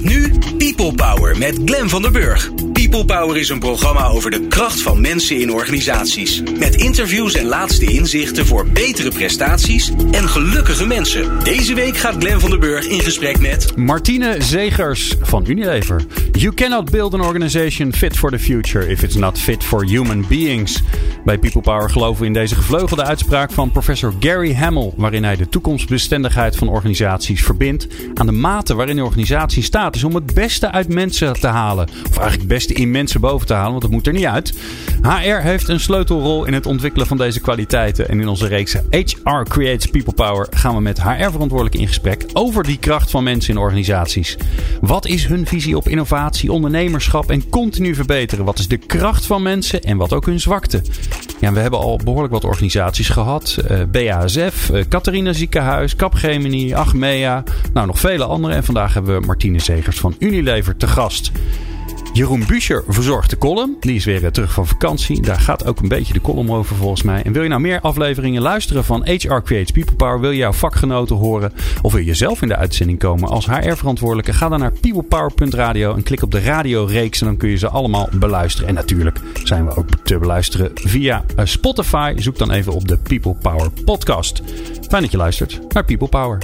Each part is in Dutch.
Nu People Power met Glen van der Burg. People Power is een programma over de kracht van mensen in organisaties. Met interviews en laatste inzichten voor betere prestaties en gelukkige mensen. Deze week gaat Glen van der Burg in gesprek met Martine Zegers van Unilever. You cannot build an organization fit for the future if it's not fit for human beings. Bij People Power geloven we in deze gevleugelde uitspraak van professor Gary Hamel, waarin hij de toekomstbestendigheid van organisaties verbindt aan de mate waarin de organisatie staat is om het beste uit mensen te halen. Of eigenlijk het beste in mensen boven te halen, want dat moet er niet uit. HR heeft een sleutelrol in het ontwikkelen van deze kwaliteiten. En in onze reeks HR Creates People Power gaan we met HR-verantwoordelijken in gesprek over die kracht van mensen in organisaties. Wat is hun visie op innovatie, ondernemerschap en continu verbeteren? Wat is de kracht van mensen en wat ook hun zwakte? Ja, we hebben al behoorlijk wat organisaties gehad. Eh, BASF, uh, eh, Catharina Ziekenhuis, Capgemini, Achmea. Nou, nog vele andere. En vandaag hebben we Martine Zegers van Unilever te gast. Jeroen Buescher verzorgt de column. Die is weer terug van vakantie. Daar gaat ook een beetje de column over volgens mij. En wil je nou meer afleveringen luisteren van HR Creates People Power? Wil je jouw vakgenoten horen? Of wil je zelf in de uitzending komen als HR-verantwoordelijke? Ga dan naar peoplepower.radio en klik op de radioreeks. En dan kun je ze allemaal beluisteren. En natuurlijk zijn we ook te beluisteren via eh, Spotify. Zoek dan even op de People Power podcast. Fijn dat je luistert naar People Power.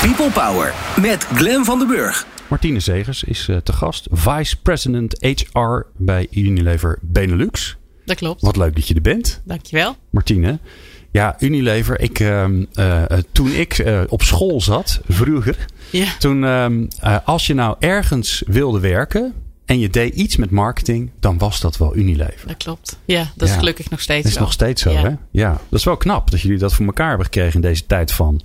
People Power met Glen van den Burg. Martine Zegers is uh, te gast. Vice President HR bij Unilever Benelux. Dat klopt. Wat leuk dat je er bent. Dankjewel. Martine. Ja, Unilever. Ik, uh, uh, toen ik op school zat, vroeger. Ja. Toen, ehm, als je nou ergens wilde werken en je deed iets met marketing, dan was dat wel Unilever. Dat klopt. Ja, dat is gelukkig nog steeds dat is nog steeds zo, hè? Ja, dat is wel knap dat jullie dat voor elkaar hebben gekregen in deze tijd van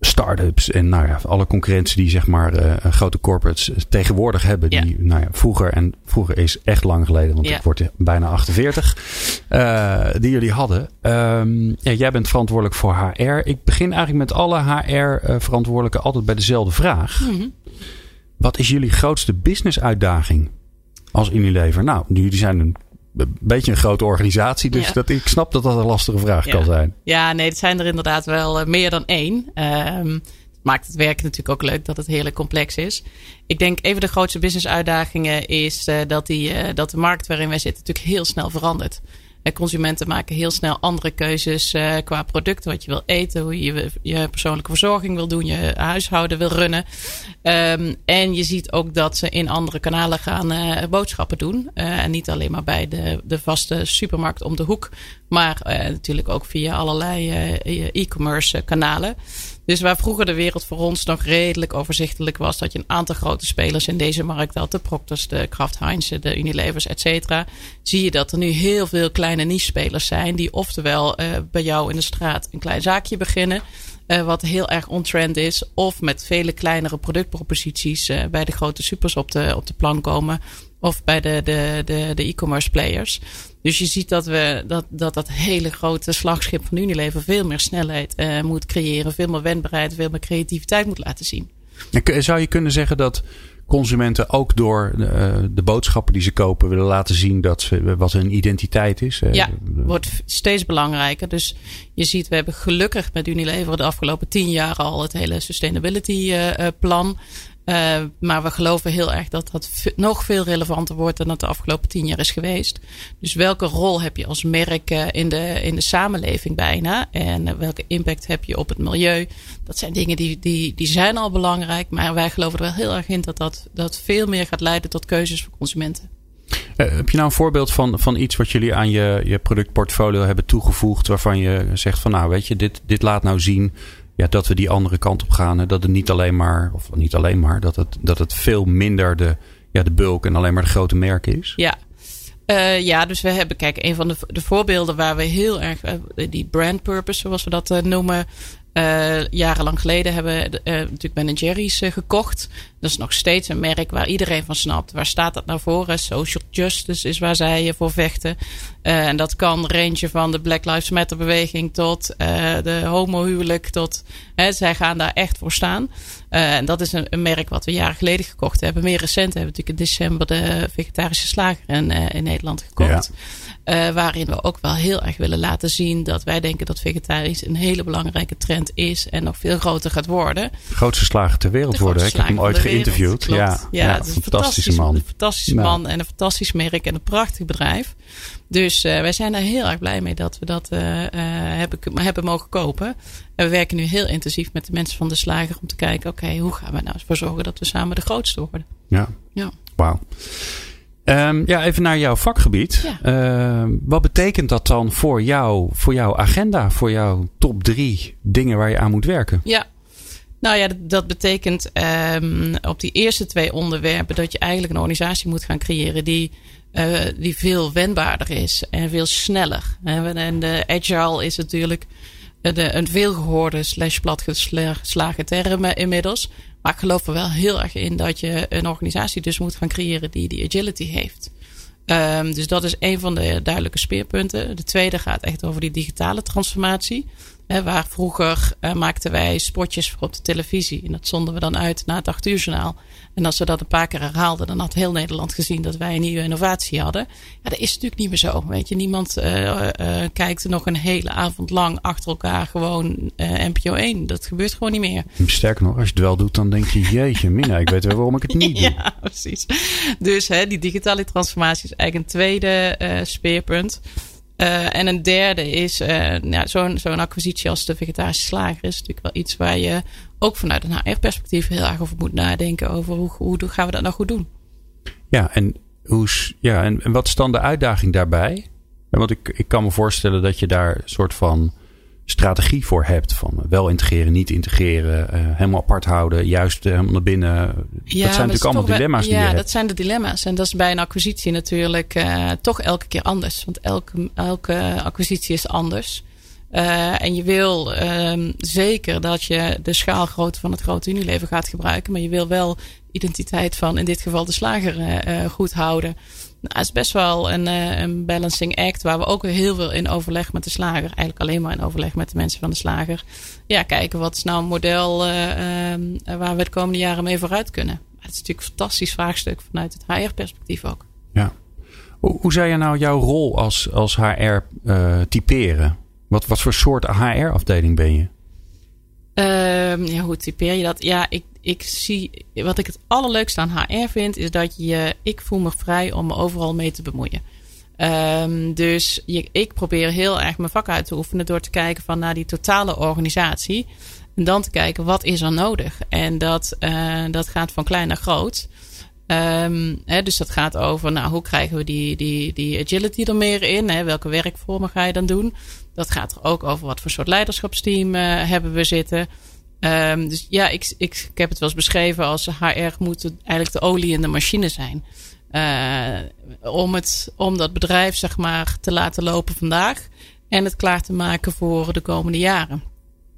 start-ups en nou ja, alle concurrentie die zeg maar uh, grote corporates tegenwoordig hebben. Die nou ja, vroeger, en vroeger is echt lang geleden, want ik word bijna 48, uh, eh, die jullie hadden. Um, ja, jij bent verantwoordelijk voor HR. Ik begin eigenlijk met alle HR-verantwoordelijken altijd bij dezelfde vraag. Mm -hmm. Wat is jullie grootste business uitdaging als Unilever? Nou, jullie zijn een een beetje een grote organisatie. Dus dat, ik snap dat dat een lastige vraag kan zijn. Ja, nee, het zijn er inderdaad wel eh, meer dan één. Um, maakt het werk natuurlijk ook leuk dat het heel complex is. Ik denk even de grootste business uitdagingen is uh, dat, die, uh, dat de markt waarin wij zitten natuurlijk heel snel verandert. Consumenten maken heel snel andere keuzes uh, qua producten, wat je wil eten, hoe je je persoonlijke verzorging wil doen, je huishouden wil runnen. Um, en je ziet ook dat ze in andere kanalen gaan uh, boodschappen doen. En niet alleen maar bij de, de vaste supermarkt om de hoek, maar natuurlijk ook via allerlei e-commerce kanalen. Dus waar vroeger de wereld voor ons nog redelijk overzichtelijk was, dat je een aantal grote spelers in deze markt had, de Proctors, de Kraft Heinz, de Unilevers, et cetera, zie je dat er nu heel veel kleine niche-spelers zijn, die oftewel bij jou in de straat een klein zaakje beginnen, wat heel erg on-trend is, of met vele kleinere productproposities bij de grote supers op de, op de plan komen, of bij de, de, de, de e-commerce players. Dus je ziet dat we dat, dat, dat hele grote slagschip van Unilever veel meer snelheid uh, moet creëren, veel meer wendbaarheid, veel meer creativiteit moet laten zien. Zou je kunnen zeggen dat consumenten ook door de, uh, de, boodschappen die ze kopen willen laten zien dat ze, wat hun identiteit is? Ja, wordt steeds belangrijker. Dus je ziet, we hebben gelukkig met Unilever de afgelopen tien jaar al het hele sustainability plan. Uh, maar we geloven heel erg dat dat nog veel relevanter wordt dan het de afgelopen tien jaar is geweest. Dus welke rol heb je als merk uh, in, de, in de samenleving bijna? En uh, welke impact heb je op het milieu? Dat zijn dingen die, die, die zijn al belangrijk. Maar wij geloven er wel heel erg in dat dat, dat veel meer gaat leiden tot keuzes voor consumenten. heb je nou een voorbeeld van, van iets wat jullie aan je, je productportfolio hebben toegevoegd, waarvan je zegt van nou weet je, dit, dit laat nou zien ja, dat we die andere kant op gaan. En dat het niet alleen maar, of niet alleen maar, dat het, dat het veel minder de, ja, de bulk en alleen maar de grote merken is. Ja. Uh, ja, dus we hebben, kijk, een van de, de voorbeelden waar we heel erg, uh, die brand purpose, zoals we dat uh, noemen, uh, jarenlang geleden hebben we uh, natuurlijk Ben Jerry's uh, gekocht. Dat is nog steeds een merk waar iedereen van snapt. Waar staat dat nou voor? Social justice is waar zij voor vechten. en dat kan rangen van de Black Lives Matter beweging tot de homohuwelijk. Tot, hè, zij gaan daar echt voor staan. en dat is een, merk wat we jaren geleden gekocht hebben. Meer recent hebben we natuurlijk in december de vegetarische slager in, in Nederland gekocht. Waarin we ook wel heel erg willen laten zien dat wij denken dat vegetarisch een hele belangrijke trend is en nog veel groter gaat worden. De grootste slager ter wereld worden. Ik heb hem ooit geïnterviewd. Ja, ja, het is een fantastische man. Een fantastische man en een fantastisch merk en een prachtig bedrijf. Dus uh, wij zijn daar heel erg blij mee dat we dat uh, hebben, hebben mogen kopen. En we werken nu heel intensief met de mensen van de slager om te kijken: oké, hoe gaan we nou ervoor zorgen dat we samen de grootste worden? Ja. ja. Wauw. Um, ja, even naar jouw vakgebied. Ja. Uh, wat betekent dat dan voor jou, voor jouw agenda, voor jouw top drie dingen waar je aan moet werken? Ja, nou ja, dat, betekent um, op die eerste twee onderwerpen dat je eigenlijk een organisatie moet gaan creëren die, uh, die veel wendbaarder is en veel sneller. En de agile is natuurlijk de, een veelgehoorde slash platgeslagen term inmiddels. Maar ik geloof er wel heel erg in dat je een organisatie dus moet gaan creëren die die agility heeft. Um, dus dat is een van de duidelijke speerpunten. De tweede gaat echt over die digitale transformatie waar vroeger uh, maakten wij spotjes voor op de televisie. En dat zonden we dan uit na het acht uur journaal. En als we dat een paar keer herhaalden, dan had heel Nederland gezien dat wij een nieuwe innovatie hadden. Ja, dat is natuurlijk niet meer zo. Weet je, niemand uh, uh, kijkt nog een hele avond lang achter elkaar gewoon NPO 1. Dat gebeurt gewoon niet meer. Sterker nog, als je het wel doet, dan denk je, jeetje mina, ik weet wel waarom ik het niet doe. ja, precies. Dus hè, die digitale transformatie is eigenlijk een tweede speerpunt. Uh, en een derde is uh, ja, zo'n zo'n acquisitie als de vegetarische slager is natuurlijk wel iets waar je ook vanuit een HR-perspectief heel erg over moet nadenken. Over hoe, hoe gaan we dat nou goed doen? Ja, en, hoe, ja, en, en wat is dan de uitdaging daarbij? Want ik, ik kan me voorstellen dat je daar een soort van strategie voor hebt. Van wel integreren, niet integreren, uh, helemaal apart houden, juist uh, helemaal naar binnen. Ja, dat zijn natuurlijk allemaal dilemma's die ja, je hebt. dat zijn de dilemma's. En dat is bij een acquisitie natuurlijk uh, toch elke keer anders. Want elke, elke acquisitie is anders. en je wil um, zeker dat je de schaalgrootte van het grote Unilever gaat gebruiken. Maar je wil wel identiteit van in dit geval de slager goed houden. Nou, het is best wel een, uh, een balancing act waar we ook heel veel in overleg met de slager, eigenlijk alleen maar in overleg met de mensen van de slager, ja, kijken wat is nou een model uh, uh, waar we de komende jaren mee vooruit kunnen. Het is natuurlijk een fantastisch vraagstuk vanuit het HR-perspectief ook. Ja. Hoe, zou je nou jouw rol als, als HR uh, typeren? Wat, wat voor soort HR-afdeling ben je? Ehm, ja, hoe typeer je dat? Ja, ik, ik zie, wat ik het allerleukste aan HR vind, is dat je, ik voel me vrij om me overal mee te bemoeien. Um, dus je, ik probeer heel erg mijn vak uit te oefenen door te kijken van naar die totale organisatie. En dan te kijken wat is er nodig. En dat, uh, dat gaat van klein naar groot. Um, hè, dus dat gaat over, nou, hoe krijgen we die, die, die agility er meer in? Hè? Welke werkvormen ga je dan doen? Dat gaat er ook over wat voor soort leiderschapsteam uh, hebben we zitten. Um, dus ja, ik, ik, ik heb het wel eens beschreven als HR moet eigenlijk de olie in de machine zijn. Uh, om, het, om dat bedrijf zeg maar te laten lopen vandaag en het klaar te maken voor de komende jaren.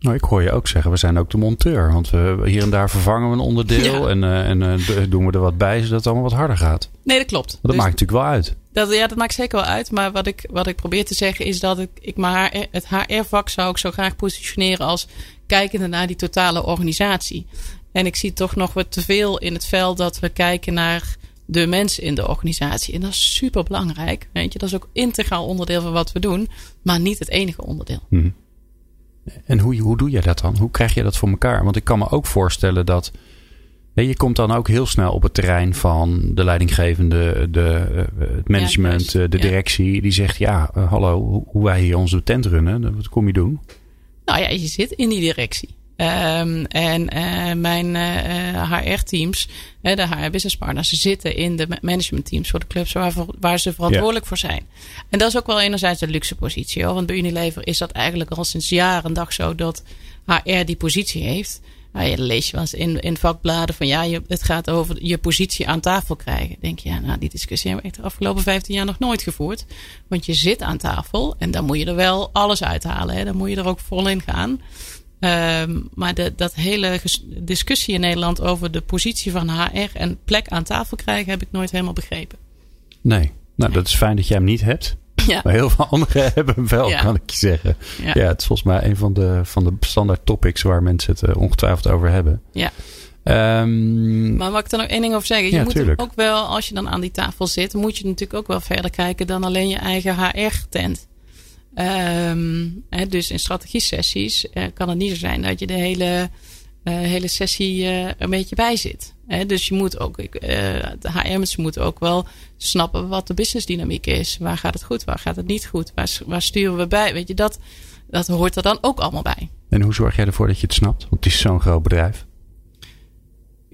Nou, ik hoor je ook zeggen, we zijn ook de monteur. Want we hier en daar vervangen we een onderdeel en, uh, en uh, doen we er wat bij zodat het allemaal wat harder gaat. Nee, dat klopt. dat dus maakt natuurlijk wel uit. Dat, ja, dat maakt zeker wel uit. Maar wat ik, wat ik probeer te zeggen is dat ik, ik maar het HR-vak zou ik zo graag positioneren als kijkende naar die totale organisatie. En ik zie toch nog wat te veel in het veld dat we kijken naar de mensen in de organisatie. En dat is super belangrijk. Weet je, dat is ook integraal onderdeel van wat we doen, maar niet het enige onderdeel. Hmm. En hoe, hoe doe je dat dan? Hoe krijg je dat voor elkaar? Want ik kan me ook voorstellen dat. Je komt dan ook heel snel op het terrein van de leidinggevende, de, eh, het management, eh, de directie. Die zegt: Ja, eh, hallo, hoe wij hier onze tent runnen, wat kom je doen? Nou ja, je zit in die directie. Um, en uh, mijn uh, HR-teams, de HR-business partners, zitten in de management-teams voor de clubs waar, waar ze verantwoordelijk voor zijn. En dat is ook wel enerzijds een luxe positie. Hoor, want bij Unilever is dat eigenlijk al sinds jaren en dag zo dat HR die positie heeft. Nou, ja, dan lees je wel eens in, in vakbladen van ja, je, het gaat over je positie aan tafel krijgen. Denk je, ja, nou, die discussie hebben we echt de afgelopen 15 jaar nog nooit gevoerd. Want je zit aan tafel en dan moet je er wel alles uithalen. Hè. Dan moet je er ook vol in gaan. Um, maar de, dat hele discussie in Nederland over de positie van HR en plek aan tafel krijgen, heb ik nooit helemaal begrepen. Nee, nou dat is fijn dat jij hem niet hebt. Ja. Maar heel veel anderen hebben hem wel, kan ik je zeggen. Ja. ja. het is volgens mij een van de, van de standaard topics waar mensen het uh, ongetwijfeld over hebben. Ja. Um, maar mag ik er nog één ding over zeggen? Je moet ook wel, als je dan aan die tafel zit, moet je natuurlijk ook wel verder kijken dan alleen je eigen HR-tent. Um, dus in strategie-sessies uh, kan het niet zo zijn dat je de hele, hele sessie uh, een beetje bij zit. dus je moet ook, de HR'ers moeten ook wel snappen wat de businessdynamiek is. Waar gaat het goed, waar gaat het niet goed? Waar, waar sturen we bij? Weet je, dat, dat hoort er dan ook allemaal bij. En hoe zorg jij ervoor dat je het snapt? Want het is zo'n groot bedrijf.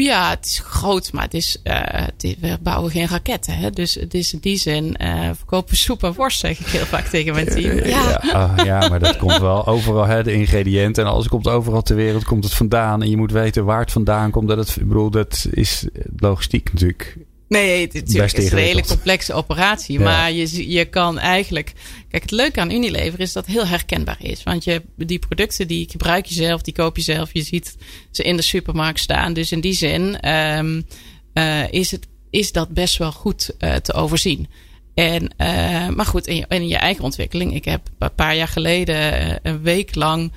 Ja, het is groot, maar het is, uh, het is, we bouwen geen raketten. Hè? Dus het is in die zin uh, verkopen soep en worst, zeg ik heel vaak tegen mijn team. Ja, ja, ah, ja maar dat komt wel overal, hè, de ingrediënten. En alles komt overal ter wereld, komt het vandaan. En je moet weten waar het vandaan komt. Dat het, ik bedoel, dat is logistiek natuurlijk Nee, het, het, het is een hele complexe operatie. Maar je, je kan eigenlijk. Kijk, het leuke aan Unilever is dat het heel herkenbaar is. Want je, die producten die gebruik je zelf, die koop je zelf. Je ziet ze in de supermarkt staan. Dus in die zin um, uh, is, het, is dat best wel goed uh, te overzien. En, uh, maar goed, in je, in je, eigen ontwikkeling. Ik heb een paar jaar geleden een week lang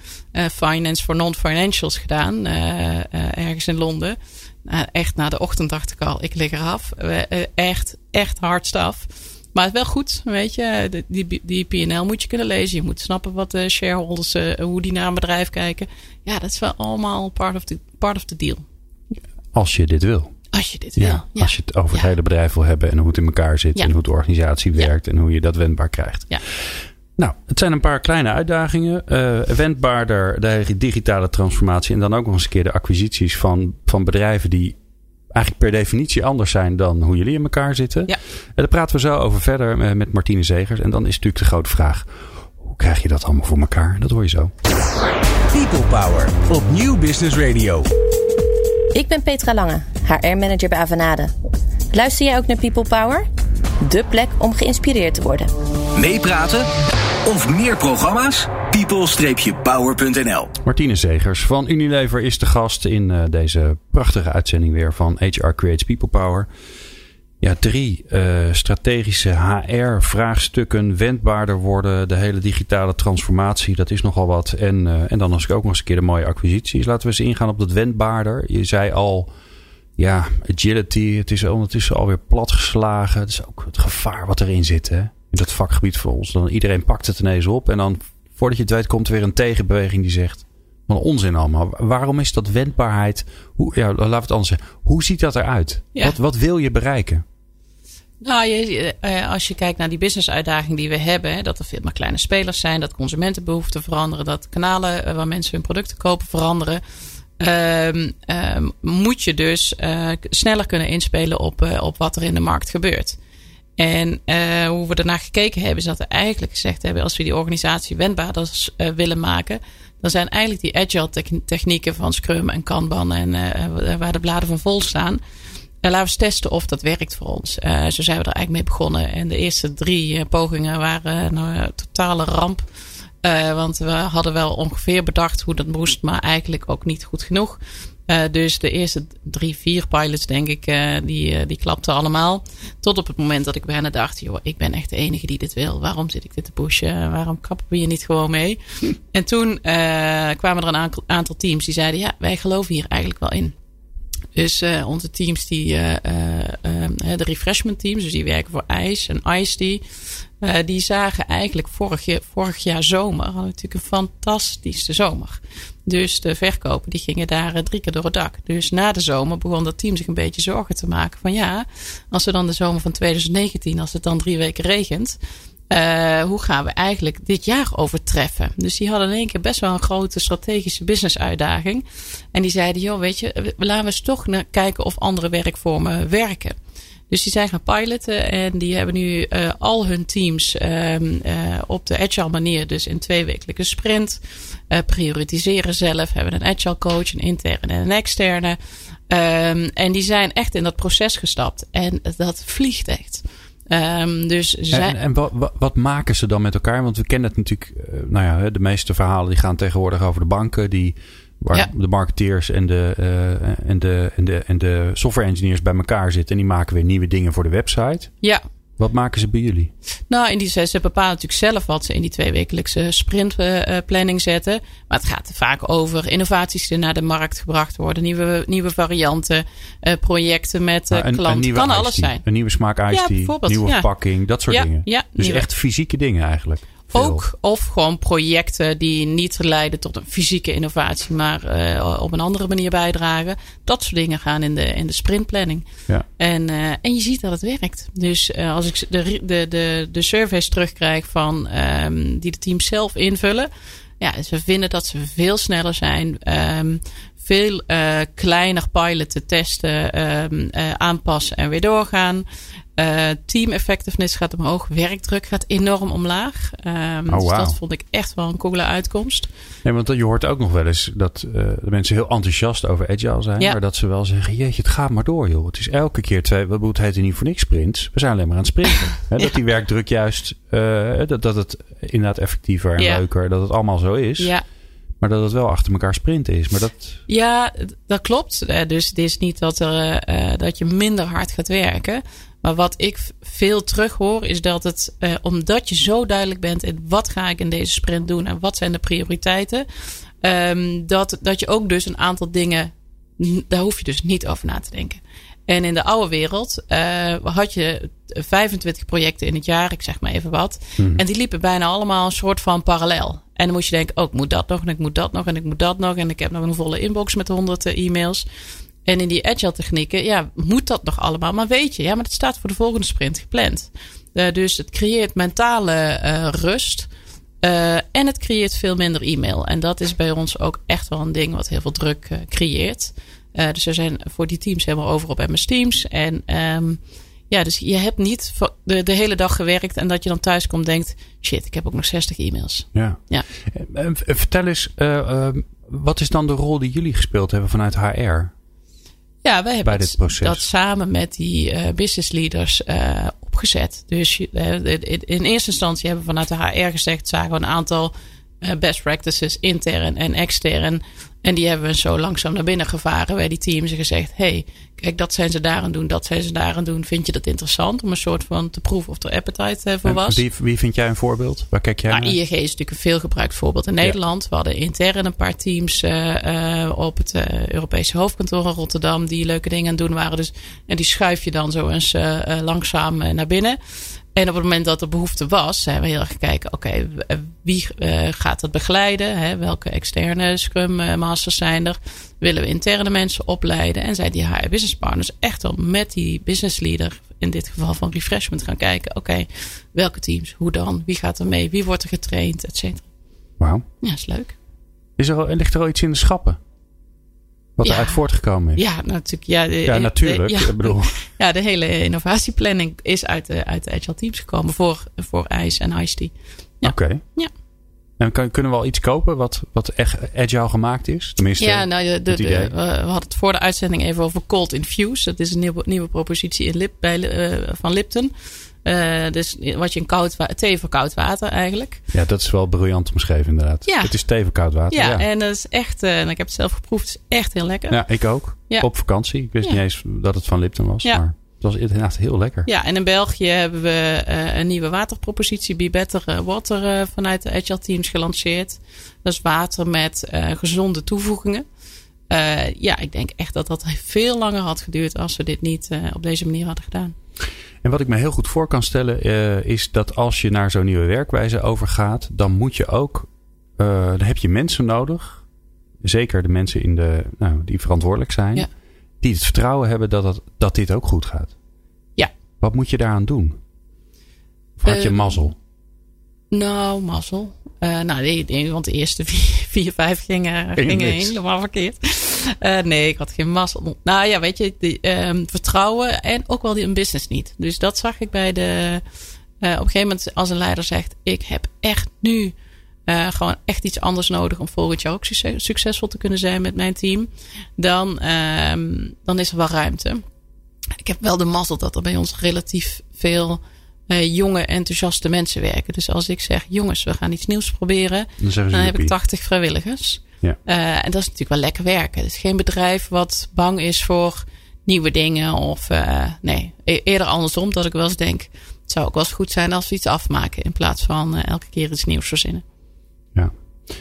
finance for non-financials gedaan. ergens in Londen. Nou, echt na de ochtend dacht ik al, ik lig eraf. Eh, echt, echt hard staf. Maar het is wel goed, weet je. Die, die PNL moet je kunnen lezen. Je moet snappen wat de shareholders, uh, hoe die naar een bedrijf kijken. Ja, dat is wel allemaal part of the, part of the deal. Als je dit wil. Als je dit wil. Ja, Als je het over het hele bedrijf wil hebben en hoe het in elkaar zit en hoe de organisatie werkt en hoe je dat wendbaar krijgt. Ja. Nou, het zijn een paar kleine uitdagingen. Uh, wendbaarder, de digitale transformatie en dan ook nog eens een keer de acquisities van, van bedrijven die eigenlijk per definitie anders zijn dan hoe jullie in elkaar zitten. Ja. En daar praten we zo over verder eh, met Martine Zegers. En dan is natuurlijk de grote vraag, hoe krijg je dat allemaal voor elkaar? Dat hoor je zo. People Power op Nieuw Business Radio. Ik ben Petra Lange, HR-manager bij Avanade. Luister jij ook naar People Power? De plek om geïnspireerd te worden. Meepraten of meer programma's? people-power.nl Martine Zegers van Unilever is de gast in uh, deze prachtige uitzending weer van HR Creates People Power. Ja, drie uh, strategische HR-vraagstukken wendbaarder worden. De hele digitale transformatie, dat is nogal wat. En, uh, en dan als ik ook nog eens een keer de mooie acquisities. Laten we eens ingaan op dat wendbaarder. Je zei al, ja, agility. Het is ondertussen alweer platgeslagen. Het is ook het gevaar wat erin zit, hè dat vakgebied voor ons. Dan iedereen pakt het ineens op. En dan, voordat je het weet, komt er weer een tegenbeweging die zegt. Van onzin allemaal. Waarom is dat wendbaarheid? Hoe, ja, laten we het anders zeggen. Hoe ziet dat eruit? Wat, wat wil je bereiken? Nou, je, eh, als je kijkt naar die business-uitdaging die we hebben, dat er veel meer kleine spelers zijn, dat consumentenbehoeften veranderen, dat kanalen eh, waar mensen hun producten kopen veranderen, um, um, moet je dus uh, sneller kunnen inspelen op, uh, op wat er in de markt gebeurt. En uh, hoe we ernaar gekeken hebben, is dat we eigenlijk gezegd hebben: als we die organisatie wendbaarder uh, willen maken, dan zijn eigenlijk die agile technieken van Scrum en Kanban en uh, waar de bladen van vol staan. En laten we eens testen of dat werkt voor ons. zo zijn we er eigenlijk mee begonnen. En de eerste drie pogingen waren een totale ramp. want we hadden wel ongeveer bedacht hoe dat moest, maar eigenlijk ook niet goed genoeg. Uh, dus de eerste drie, vier pilots, denk ik, uh, die, uh, die klapten allemaal. Tot op het moment dat ik bijna dacht, joh, ik ben echt de enige die dit wil. Waarom zit ik dit te pushen? Waarom kappen we hier niet gewoon mee? En toen kwamen er een aantal teams die zeiden, ja, wij geloven hier eigenlijk wel in. Dus onze teams, die, de refreshment teams, dus die werken voor ICE en ICE, die, die zagen eigenlijk vorig, vorig jaar zomer, hadden natuurlijk een fantastische zomer. Dus de verkopen die gingen daar eh, drie keer door het dak. Dus na de zomer begon dat team zich een beetje zorgen te maken. Van ja, als we dan de zomer van 2019, als het dan drie weken regent. Uh, hoe gaan we eigenlijk dit jaar overtreffen? Dus die hadden in één keer best wel een grote strategische business uitdaging. En die zeiden, joh, weet je, laten we eens toch kijken of andere werkvormen werken. Dus die zijn gaan piloten en die hebben nu uh, al hun teams um, uh, op de agile manier, dus in twee wekelijke sprint, uh, prioritiseren zelf, hebben een agile coach, een interne en een externe. Um, en die zijn echt in dat proces gestapt en dat vliegt echt. Um, dus zijn... En, en wat, wat, maken ze dan met elkaar? Want we kennen het natuurlijk, nou ja, de meeste verhalen die gaan tegenwoordig over de banken die Waar de marketeers en de, uh, en, de, en, de, en de software engineers bij elkaar zitten. En die maken weer nieuwe dingen voor de website. Ja. Wat maken ze bij jullie? Nou, in die, ze bepalen natuurlijk zelf wat ze in die tweewekelijkse sprintplanning zetten. Maar het gaat vaak over innovaties die naar de markt gebracht worden. Nieuwe, nieuwe varianten, projecten met nou, klanten. Kan alles zijn. Een nieuwe smaak iced tea, nieuwe ja. verpakking, dat soort dingen. Ja, dus echt fysieke dingen eigenlijk. Ook of gewoon projecten die niet leiden tot een fysieke innovatie, maar uh, op een andere manier bijdragen. Dat soort dingen gaan in de, in de sprintplanning. Ja. En, uh, en je ziet dat het werkt. Dus uh, als ik de, de, de, de surveys terugkrijg van um, die de teams zelf invullen. Ja, ze vinden dat ze veel sneller zijn. Um, veel uh, kleiner piloten, testen, um, uh, aanpassen en weer doorgaan. Uh, team effectiveness gaat omhoog. Werkdruk gaat enorm omlaag. Um, oh, wow. Dus dat vond ik echt wel een coole uitkomst. Nee, want je hoort ook nog wel eens dat uh, de mensen heel enthousiast over agile zijn. Ja. Maar dat ze wel zeggen, jeetje, het gaat maar door joh. Het is elke keer twee, wat het heet niet voor niks sprints. We zijn alleen maar aan het sprinten. He, ja. Dat die werkdruk juist, uh, dat, dat het inderdaad effectiever en ja. leuker, dat het allemaal zo is. Ja. Maar dat het wel achter elkaar sprinten is. Maar dat... Ja, dat klopt. Dus het is niet dat, er, uh, dat je minder hard gaat werken. Maar wat ik veel terug hoor, is dat het, uh, omdat je zo duidelijk bent in wat ga ik in deze sprint doen en wat zijn de prioriteiten, um, dat, dat je ook dus een aantal dingen, daar hoef je dus niet over na te denken. En in de oude wereld uh, had je 25 projecten in het jaar, ik zeg maar even wat. Hmm. En die liepen bijna allemaal een soort van parallel. En dan moest je denken, oh, ik moet dat nog en ik moet dat nog en ik moet dat nog. En ik heb nog een volle inbox met honderd e-mails. En in die agile technieken, ja, moet dat nog allemaal. Maar weet je, ja, maar het staat voor de volgende sprint gepland. Uh, dus het creëert mentale uh, rust. Uh, en het creëert veel minder e-mail. En dat is bij ons ook echt wel een ding wat heel veel druk creëert. dus we zijn voor die teams helemaal over op MS Teams. En um, ja, dus je hebt niet de, de hele dag gewerkt en dat je dan thuis komt denkt, shit, ik heb ook nog 60 e-mails. Ja. ja. Vertel eens, wat is dan de rol die jullie gespeeld hebben vanuit HR? Ja, wij hebben dat, dat, samen met die uh, business leaders uh, opgezet. Dus uh, in eerste instantie hebben we vanuit de HR gezegd, zagen we een aantal best practices intern en extern en die hebben we zo langzaam naar binnen gevaren bij die teams en gezegd: hey, kijk, dat zijn ze daar aan doen, dat zijn ze daar aan doen. Vind je dat interessant om een soort van te proeven of er appetite voor was? Wie, wie vind jij een voorbeeld? Waar kijk jij nou, naar? IEG is natuurlijk een veelgebruikt voorbeeld in Nederland. Ja. We hadden intern een paar teams uh, uh, op het uh, Europese hoofdkantoor in Rotterdam die leuke dingen aan het doen waren. Dus, en die schuif je dan zo eens langzaam naar binnen. En op het moment dat er behoefte was, hebben we heel erg gekeken, oké, okay, wie uh, gaat dat begeleiden? Hè? Welke externe Scrum Masters zijn er? Willen we interne mensen opleiden? En zijn die HR Business Partners echt wel met die business leader, in dit geval van Refreshment, gaan kijken, oké, okay, welke teams, hoe dan? Wie gaat er mee? Wie wordt er getraind? Et cetera. Wauw. Ja, is leuk. Is er, ligt er al iets in de schappen? Wat ja. eruit voortgekomen is. Ja, natuurlijk. Ja, de, ja natuurlijk. De, ja, ik bedoel. ja, de hele innovatieplanning is uit de, uit de Agile Teams gekomen voor, voor ICE en ICE Ja. Oké. Okay. Ja. En kan, kunnen we al iets kopen wat, wat echt agile gemaakt is? Tenminste, ja, nou, de, de, we hadden het voor de uitzending even over Cold Infuse. Dat is een nieuwe, nieuwe propositie in Lip, bij, uh, van Lipton. Uh, dus wat je een koud thee voor koud water eigenlijk. Ja, dat is wel briljant omschreven inderdaad. Ja. Het is thee voor koud water. Ja, ja. en dat is echt, uh, ik heb het zelf geproefd, het is echt heel lekker. Ja, ik ook. Ja. Op vakantie. Ik wist niet eens dat het van Lipton was. Ja. Maar het was inderdaad heel lekker. Ja, en in België hebben we uh, een nieuwe waterpropositie, Be Better Water, vanuit de Agile Teams gelanceerd. Dat is water met gezonde toevoegingen. ja, ik denk echt dat dat veel langer had geduurd als we dit niet op deze manier hadden gedaan. En wat ik me heel goed voor kan stellen uh, is dat als je naar zo'n nieuwe werkwijze overgaat, dan moet je ook, uh, dan heb je mensen nodig, zeker de mensen in de, nou, die verantwoordelijk zijn, Ja. die het vertrouwen hebben dat, dat, dat dit ook goed gaat. Ja. Wat moet je daaraan doen? Of had je Eh, mazzel? Nou, mazzel. Uh, nou, nee, nee, want de eerste vier, vier vijf gingen, Ging gingen helemaal verkeerd. Uh, nee, ik had geen mazzel. Nou ja, weet je, die, um, vertrouwen en ook wel die een business niet. Dus dat zag ik bij de. Uh, op een gegeven moment, als een leider zegt: Ik heb echt nu gewoon echt iets anders nodig om volgend jaar ook succes, succesvol te kunnen zijn met mijn team. Dan, um, dan is er wel ruimte. Ik heb wel de mazzel dat er bij ons relatief veel uh, jonge, enthousiaste mensen werken. Dus als ik zeg, jongens, we gaan iets nieuws proberen, Dan zeggen ze dan heb ik joepie. 80 vrijwilligers. Ja. Uh, en dat is natuurlijk wel lekker werken. Het is geen bedrijf wat bang is voor nieuwe dingen. Of nee, e-, eerder andersom dat ik wel eens denk. Het zou ook wel eens goed zijn als we iets afmaken. In plaats van elke keer iets nieuws verzinnen. Ja.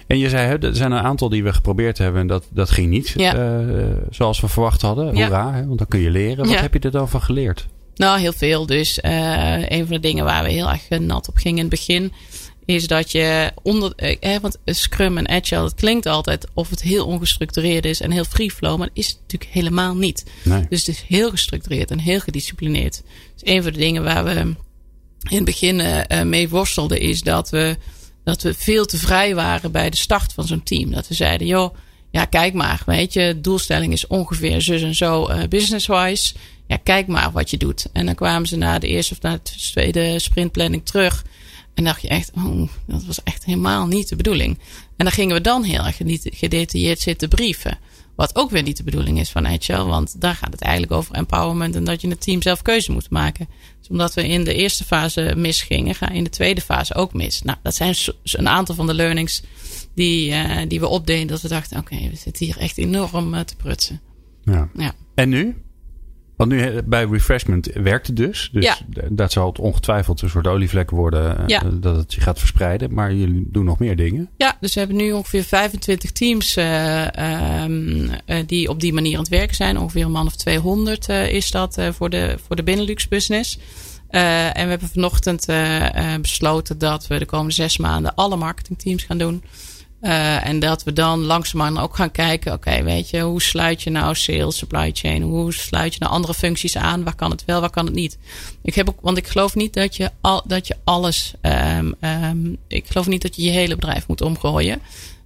En je zei, er zijn een aantal die we geprobeerd hebben en dat, dat ging niet zoals we verwacht hadden. Hoera, hè, want dan kun je leren. Wat heb je er dan van geleerd? Nou, heel veel. Dus uh, een van de dingen waar we heel erg nat op gingen in het begin. Is dat je onder. Eh, want Scrum en Agile, het klinkt altijd of het heel ongestructureerd is en heel free flow. Maar dat is het natuurlijk helemaal niet. Nee. Dus het is heel gestructureerd en heel gedisciplineerd. Dus een van de dingen waar we in het begin uh, mee worstelden, is dat we, dat we veel te vrij waren bij de start van zo'n team. Dat we zeiden, joh, ja, kijk maar. Weet je, doelstelling is ongeveer zus en zo uh, business-wise ja, kijk maar wat je doet. En dan kwamen ze na de eerste of na de tweede sprintplanning terug. En dacht je echt, oh, dat was echt helemaal niet de bedoeling. En dan gingen we dan heel erg gedetailleerd zitten brieven. Wat ook weer niet de bedoeling is van Agile. Want daar gaat het eigenlijk over empowerment. En dat je het team zelf keuze moet maken. Dus omdat we in de eerste fase misgingen, gaan in de tweede fase ook mis. Nou, dat zijn een aantal van de learnings die, uh, die we opdeden. Dat we dachten, oké, we zitten hier echt enorm uh, te prutsen. Ja. ja. En nu? Want nu bij refreshment werkt het dus. Dus ja. dat zal het ongetwijfeld een soort olievlek worden. Eh, ja. Dat het zich gaat verspreiden. Maar jullie doen nog meer dingen. Ja, dus we hebben nu ongeveer 25 teams uh, um, die op die manier aan het werken zijn. Ongeveer een man of 200 is dat voor, de, voor de Benelux business. en we hebben vanochtend besloten dat we de komende zes maanden alle marketingteams gaan doen. Uh, en dat we dan langzaamaan ook gaan kijken, oké, weet je, hoe sluit je nou sales, supply chain, hoe sluit je nou andere functies aan, waar kan het wel, waar kan het niet. Ik heb ook, want ik geloof niet dat je, al, dat je alles, um, um, ik geloof niet dat je je hele bedrijf moet omgooien.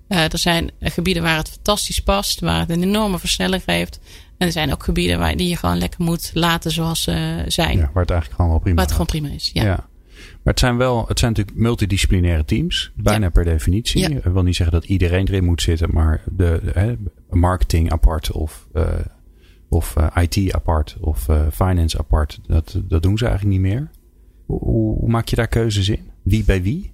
Uh, er zijn gebieden waar het fantastisch past, waar het een enorme versnelling geeft. En er zijn ook gebieden waar die je gewoon lekker moet laten zoals ze zijn. Ja, waar het eigenlijk gewoon wel prima Waar het gewoon prima is, ja. ja. Maar het zijn wel, het zijn natuurlijk multidisciplinaire teams, bijna per definitie. Ja. Ik wil niet zeggen dat iedereen erin moet zitten, maar de, de marketing apart of, uh, of uh, IT apart of uh, finance apart, dat, dat doen ze eigenlijk niet meer. Hoe, hoe, maak je daar keuzes in? Wie bij wie?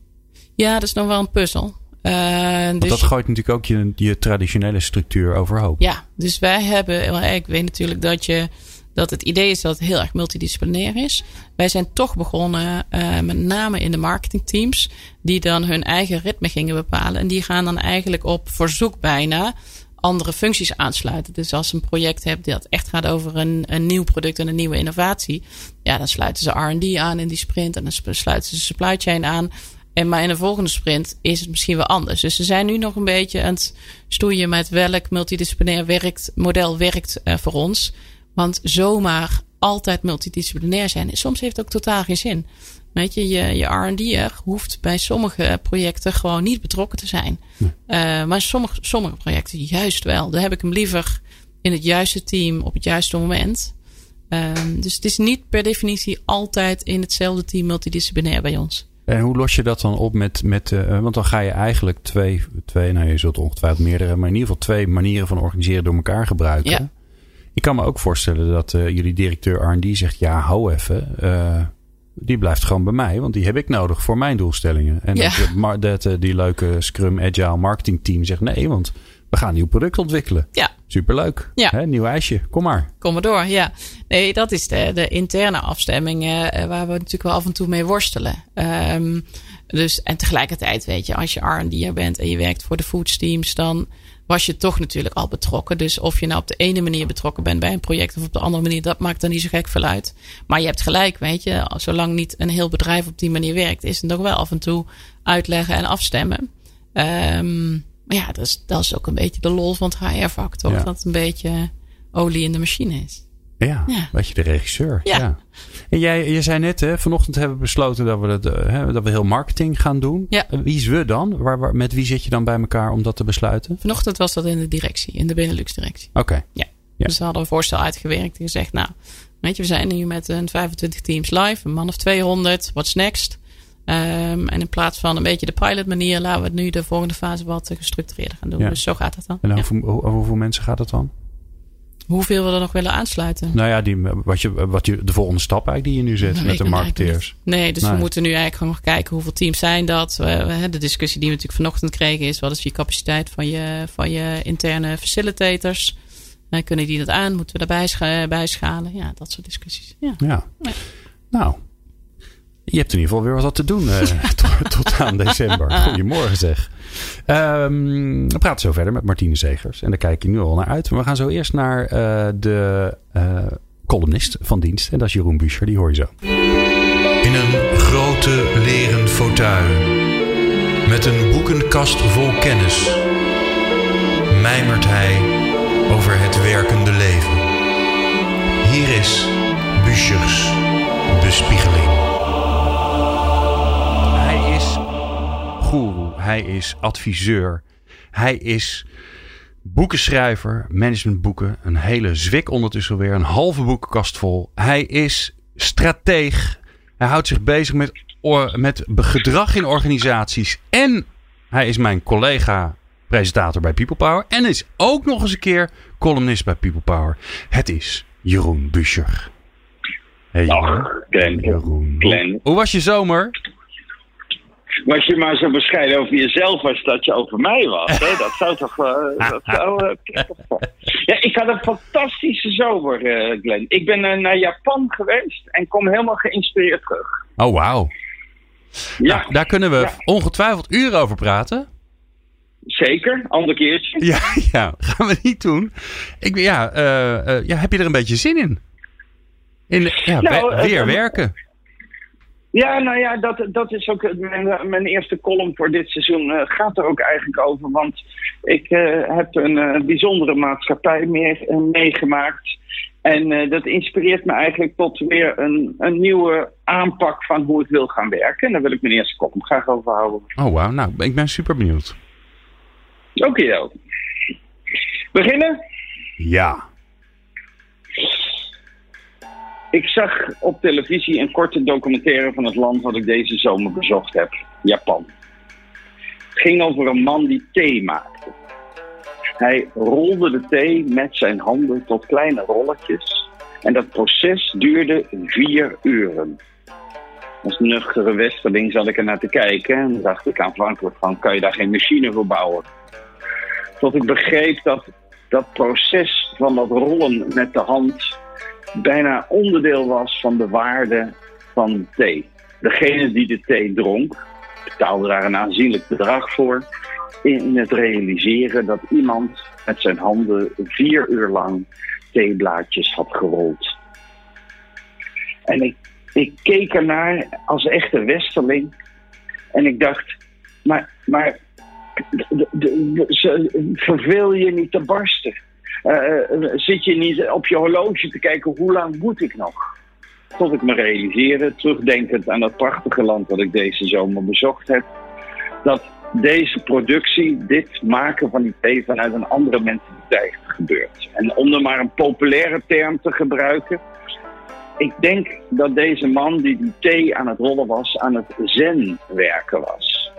Ja, dat is nog wel een puzzel. Want dus dat gooit natuurlijk ook je, je traditionele structuur overhoop. Ja, dus wij hebben, ik weet natuurlijk dat je dat het idee is dat het heel erg multidisciplinair is. Wij zijn toch begonnen uh, met name in de marketingteams, die dan hun eigen ritme gingen bepalen. En die gaan dan eigenlijk op verzoek bijna andere functies aansluiten. Dus als ze een project hebt dat echt gaat over een, een nieuw product en een nieuwe innovatie, ja, dan sluiten ze RD aan in die sprint en dan sluiten ze supply chain aan. En maar in de volgende sprint is het misschien wel anders. Dus ze zijn nu nog een beetje aan het stoeien met welk multidisciplinair werkt, model werkt uh, voor ons. Want zomaar altijd multidisciplinair zijn, soms heeft het ook totaal geen zin. Weet je, je, je R&D'er hoeft bij sommige projecten gewoon niet betrokken te zijn. Nee. Uh, maar sommige, sommige projecten juist wel. Dan heb ik hem liever in het juiste team op het juiste moment. Uh, dus het is niet per definitie altijd in hetzelfde team multidisciplinair bij ons. En hoe los je dat dan op met, met uh, want dan ga je eigenlijk twee, twee, nou je zult ongetwijfeld meerdere, maar in ieder geval twee manieren van organiseren door elkaar gebruiken. Ja. Ik kan me ook voorstellen dat uh, jullie directeur R&D zegt, ja, hou even. Uh, die blijft gewoon bij mij, want die heb ik nodig voor mijn doelstellingen. En ja. dat, dat uh, die leuke Scrum Agile marketing team zegt, nee, want we gaan een nieuw product ontwikkelen. Ja. Superleuk. Ja. Hè, nieuw ijsje, kom maar. Kom maar door, ja. Nee, dat is de, de interne afstemming waar we natuurlijk wel af en toe mee worstelen. Um, dus, en tegelijkertijd, weet je, als je R&D'er bent en je werkt voor de foods teams, dan was je toch natuurlijk al betrokken. Dus of je nou op de ene manier betrokken bent bij een project of op de andere manier, dat maakt dan niet zo gek veel uit. Maar je hebt gelijk, weet je, zolang niet een heel bedrijf op die manier werkt, is het nog wel af en toe uitleggen en afstemmen. Um, maar ja, dat is, dat is ook een beetje de lol van het HR-vak, toch? Ja. Dat het een beetje olie in de machine is. Ja, Ja. weet je, de regisseur. Ja. En jij, je zei net, hè, vanochtend hebben we besloten dat we, het, eh, hè, dat we heel marketing gaan doen. Ja. Eh, Wie is we dan? Waar, waar, met wie zit je dan bij elkaar om dat te besluiten? Vanochtend was dat in de directie, in de Benelux-directie. Oké. Ja. Dus we hadden een voorstel uitgewerkt en gezegd, nou, weet je, we zijn nu met een 25 teams live, een man of 200, what's next? Um, en in plaats van een beetje de pilot manier, laten we het nu de volgende fase wat gestructureerder gaan doen. Dus zo gaat het dan. En Ja. hoeveel, hoe- hoeveel mensen gaat dat dan? Hoeveel we er nog willen aansluiten? Nou ja, die, wat je, wat je, de volgende stap eigenlijk die je nu zet Dat met de marketeers. Nee, dus Nee. we moeten nu eigenlijk gewoon nog kijken hoeveel teams zijn dat. De discussie die we natuurlijk vanochtend kregen is wat is je capaciteit van je, van je interne facilitators. Uh, kunnen die dat aan? Moeten we daarbij bijschalen? Ja, dat soort discussies. Ja. ja. Nou, je hebt in ieder geval weer wat te doen uh, tot, tot, aan december. Goedemorgen zeg. Um, we praten zo verder met Martine Zegers. En daar kijk je nu al naar uit. Maar we gaan zo eerst naar uh, de columnist van dienst. En dat is Jeroen Buescher. Die hoor je zo. In een grote leren fauteuil. Met een boekenkast vol kennis. Mijmert hij over het werkende leven. Hier is Buschers bespiegeling. Hij is adviseur. Hij is boekenschrijver, managementboeken. Een hele zwik ondertussen weer. Een halve boekenkast vol. Hij is strateeg. Hij houdt zich bezig met, met gedrag in organisaties. En hij is mijn collega presentator bij People Power. En is ook nog eens een keer columnist bij People Power. Het is Jeroen Buscher. Hey, Dag, Glenn. Jeroen. Glenn. Hoe was je zomer? Was je maar zo bescheiden over jezelf als dat je over mij was. Hè? Dat zou toch. Uh, dat zou, uh, ja, ik had een fantastische zomer, uh, Glenn. Ik ben naar Japan geweest en kom helemaal geïnspireerd terug. Oh, wauw. Ja. Nou, daar kunnen we ongetwijfeld uren over praten. Zeker, ander keertje. Ja, ja, gaan we niet doen. Ik, ja, ja, heb je er een beetje zin in? in ja, nou, weer werken. Ja, nou ja, dat, dat is ook mijn, mijn eerste column voor dit seizoen. Uh, gaat er ook eigenlijk over. Want ik uh, heb een uh, bijzondere maatschappij meer, meegemaakt. En dat inspireert me eigenlijk tot weer een, een nieuwe aanpak van hoe ik wil gaan werken. En daar wil ik mijn eerste column graag over houden. Oh, wauw. Nou, ik ben super benieuwd. Oké, okay, Beginnen? Ja. Ik zag op televisie een korte documentaire van het land wat ik deze zomer bezocht heb, Japan. Het ging over een man die thee maakte. Hij rolde de thee met zijn handen tot kleine rolletjes en dat proces duurde vier uren. Als nuchtere westerling zat ik er naar te kijken en dacht ik aanvankelijk van, kan je daar geen machine voor bouwen? Tot ik begreep dat dat proces van dat rollen met de hand bijna onderdeel was van de waarde van thee. Degene die de thee dronk, betaalde daar een aanzienlijk bedrag voor. In het realiseren dat iemand met zijn handen vier uur lang theeblaadjes had gerold. En ik, ik keek ernaar als echte westerling. En ik dacht, maar, maar verveel je niet te barsten. Uh, zit je niet op je horloge te kijken hoe lang moet ik nog? Tot ik me realiseerde, terugdenkend aan dat prachtige land dat ik deze zomer bezocht heb, dat deze productie, dit maken van die thee vanuit een andere mentaliteit gebeurt. En om er maar een populaire term te gebruiken, ik denk dat deze man die die thee aan het rollen was, aan het zen werken was.